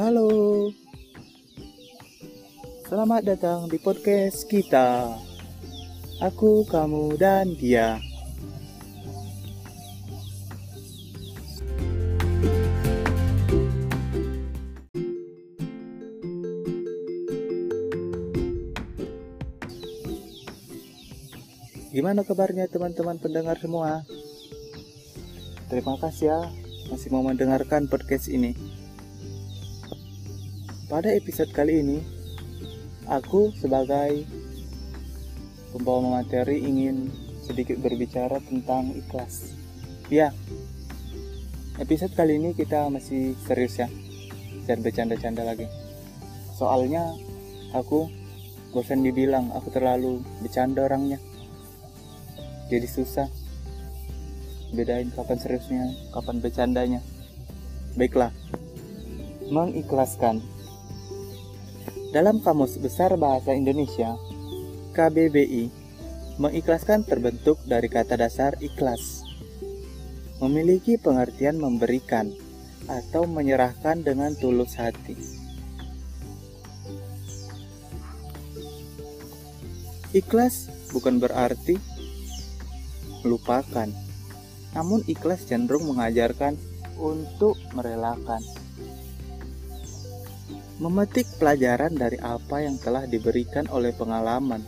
Halo. Selamat datang di podcast kita. Aku, kamu, dan dia. Gimana kabarnya teman-teman pendengar semua? Terima kasih ya masih mau mendengarkan podcast ini. Pada episode kali ini, aku sebagai pembawa materi ingin sedikit berbicara tentang ikhlas. Ya, episode kali ini kita masih serius ya, jangan bercanda-canda lagi. Soalnya aku bosan dibilang aku terlalu bercanda orangnya jadi susah bedain kapan seriusnya kapan bercandanya baiklah mengikhlaskan dalam kamus besar bahasa Indonesia KBBI mengikhlaskan terbentuk dari kata dasar ikhlas memiliki pengertian memberikan atau menyerahkan dengan tulus hati ikhlas bukan berarti melupakan. Namun ikhlas cenderung mengajarkan untuk merelakan. Memetik pelajaran dari apa yang telah diberikan oleh pengalaman.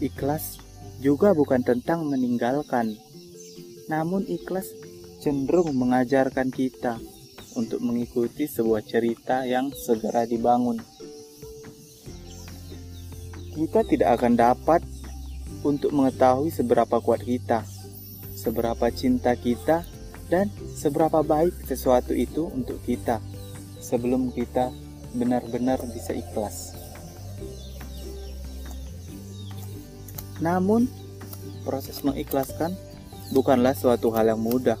Ikhlas juga bukan tentang meninggalkan. Namun ikhlas cenderung mengajarkan kita untuk mengikuti sebuah cerita yang segera dibangun. Kita tidak akan dapat untuk mengetahui seberapa kuat kita, seberapa cinta kita, dan seberapa baik sesuatu itu untuk kita sebelum kita benar-benar bisa ikhlas. Namun, proses mengikhlaskan bukanlah suatu hal yang mudah.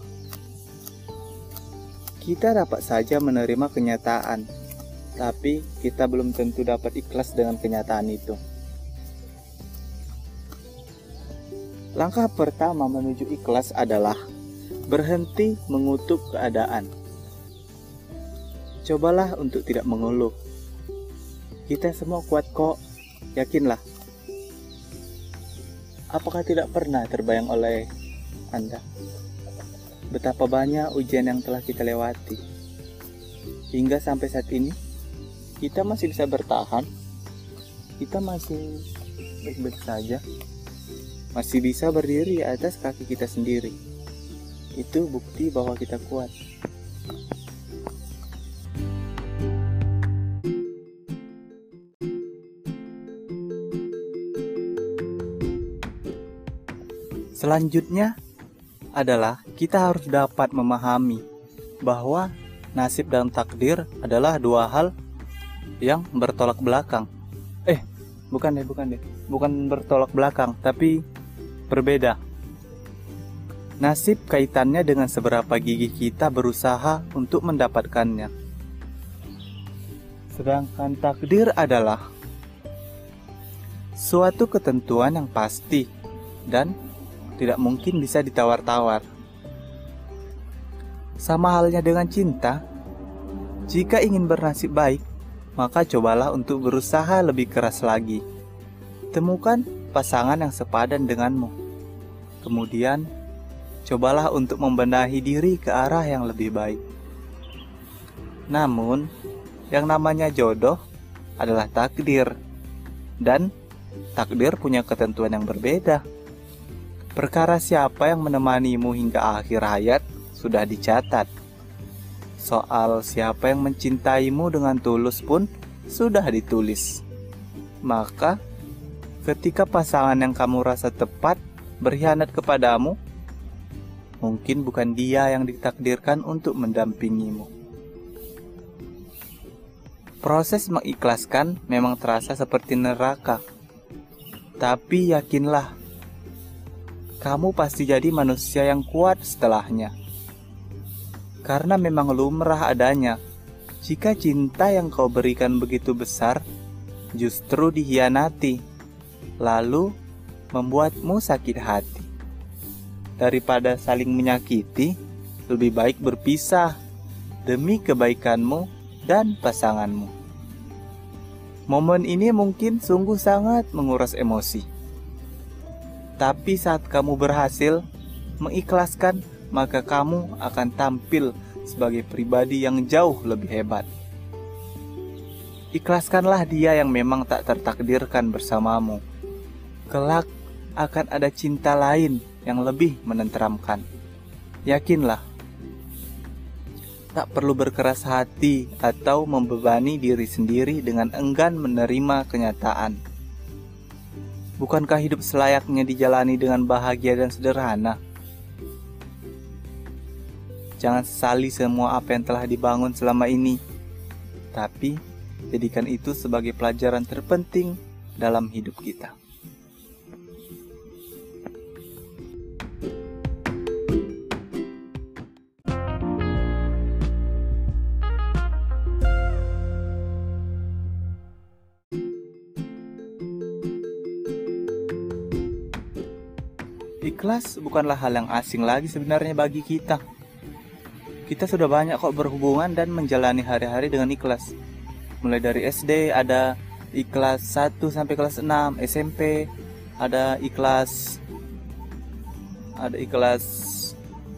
Kita dapat saja menerima kenyataan, tapi kita belum tentu dapat ikhlas dengan kenyataan itu. Langkah pertama menuju ikhlas adalah berhenti mengutuk keadaan. Cobalah untuk tidak mengeluh. Kita semua kuat kok, yakinlah. Apakah tidak pernah terbayang oleh Anda betapa banyak ujian yang telah kita lewati? Hingga sampai saat ini, kita masih bisa bertahan. Kita masih baik-baik saja masih bisa berdiri di atas kaki kita sendiri. Itu bukti bahwa kita kuat. Selanjutnya adalah kita harus dapat memahami bahwa nasib dan takdir adalah dua hal yang bertolak belakang. Eh, bukan deh, bukan deh. Bukan bertolak belakang, tapi berbeda. Nasib kaitannya dengan seberapa gigih kita berusaha untuk mendapatkannya. Sedangkan takdir adalah suatu ketentuan yang pasti dan tidak mungkin bisa ditawar-tawar. Sama halnya dengan cinta, jika ingin bernasib baik, maka cobalah untuk berusaha lebih keras lagi. Temukan pasangan yang sepadan denganmu Kemudian, cobalah untuk membenahi diri ke arah yang lebih baik. Namun, yang namanya jodoh adalah takdir, dan takdir punya ketentuan yang berbeda. Perkara siapa yang menemanimu hingga akhir hayat sudah dicatat. Soal siapa yang mencintaimu dengan tulus pun sudah ditulis. Maka, ketika pasangan yang kamu rasa tepat berkhianat kepadamu, mungkin bukan dia yang ditakdirkan untuk mendampingimu. Proses mengikhlaskan memang terasa seperti neraka, tapi yakinlah, kamu pasti jadi manusia yang kuat setelahnya. Karena memang lumrah adanya, jika cinta yang kau berikan begitu besar, justru dihianati, lalu membuatmu sakit hati. Daripada saling menyakiti, lebih baik berpisah. demi kebaikanmu dan pasanganmu. Momen ini mungkin sungguh sangat menguras emosi. Tapi saat kamu berhasil mengikhlaskan, maka kamu akan tampil sebagai pribadi yang jauh lebih hebat. Ikhlaskanlah dia yang memang tak tertakdirkan bersamamu. Kelak akan ada cinta lain yang lebih menenteramkan. Yakinlah, tak perlu berkeras hati atau membebani diri sendiri dengan enggan menerima kenyataan. Bukankah hidup selayaknya dijalani dengan bahagia dan sederhana? Jangan sesali semua apa yang telah dibangun selama ini, tapi Jadikan itu sebagai pelajaran terpenting dalam hidup kita. Ikhlas bukanlah hal yang asing lagi sebenarnya bagi kita. Kita sudah banyak kok berhubungan dan menjalani hari-hari dengan ikhlas. Mulai dari SD ada ikhlas 1 sampai kelas 6 SMP ada ikhlas ada ikhlas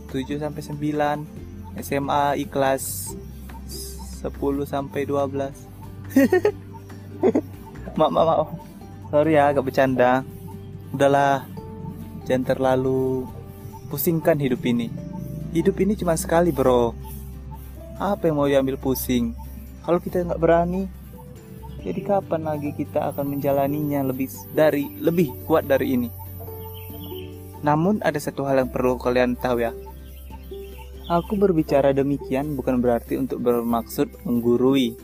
7 sampai 9 SMA ikhlas 10 sampai 12 maaf maaf maaf sorry ya agak bercanda. Udahlah jangan terlalu pusingkan hidup ini hidup ini cuma sekali bro apa yang mau diambil pusing kalau kita nggak berani, jadi kapan lagi kita akan menjalaninya lebih dari lebih kuat dari ini? Namun ada satu hal yang perlu kalian tahu ya. Aku berbicara demikian bukan berarti untuk bermaksud menggurui.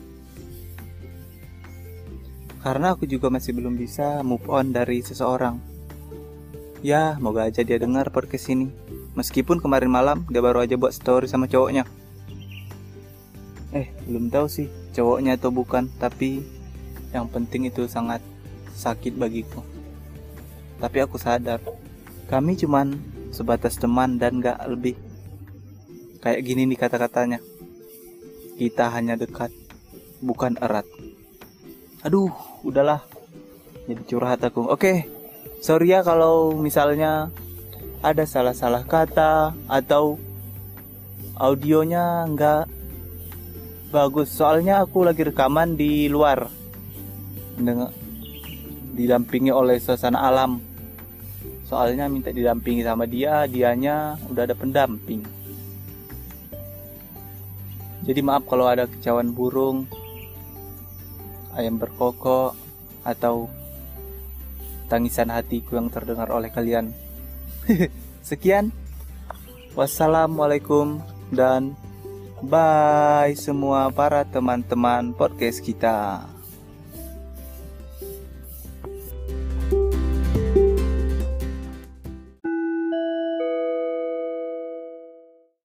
Karena aku juga masih belum bisa move on dari seseorang. Ya, moga aja dia dengar podcast ini. Meskipun kemarin malam dia baru aja buat story sama cowoknya. Eh belum tahu sih cowoknya atau bukan tapi yang penting itu sangat sakit bagiku. Tapi aku sadar kami cuman sebatas teman dan gak lebih. Kayak gini nih kata-katanya. Kita hanya dekat bukan erat. Aduh udahlah. Jadi curhat aku. Oke sorry ya kalau misalnya ada salah-salah kata atau audionya nggak bagus. Soalnya aku lagi rekaman di luar. Didampingi oleh suasana alam. Soalnya minta didampingi sama dia dianya udah ada pendamping. Jadi maaf kalau ada kecauan burung ayam berkokok atau tangisan hatiku yang terdengar oleh kalian sekian wassalamualaikum dan Bye semua para teman-teman podcast kita.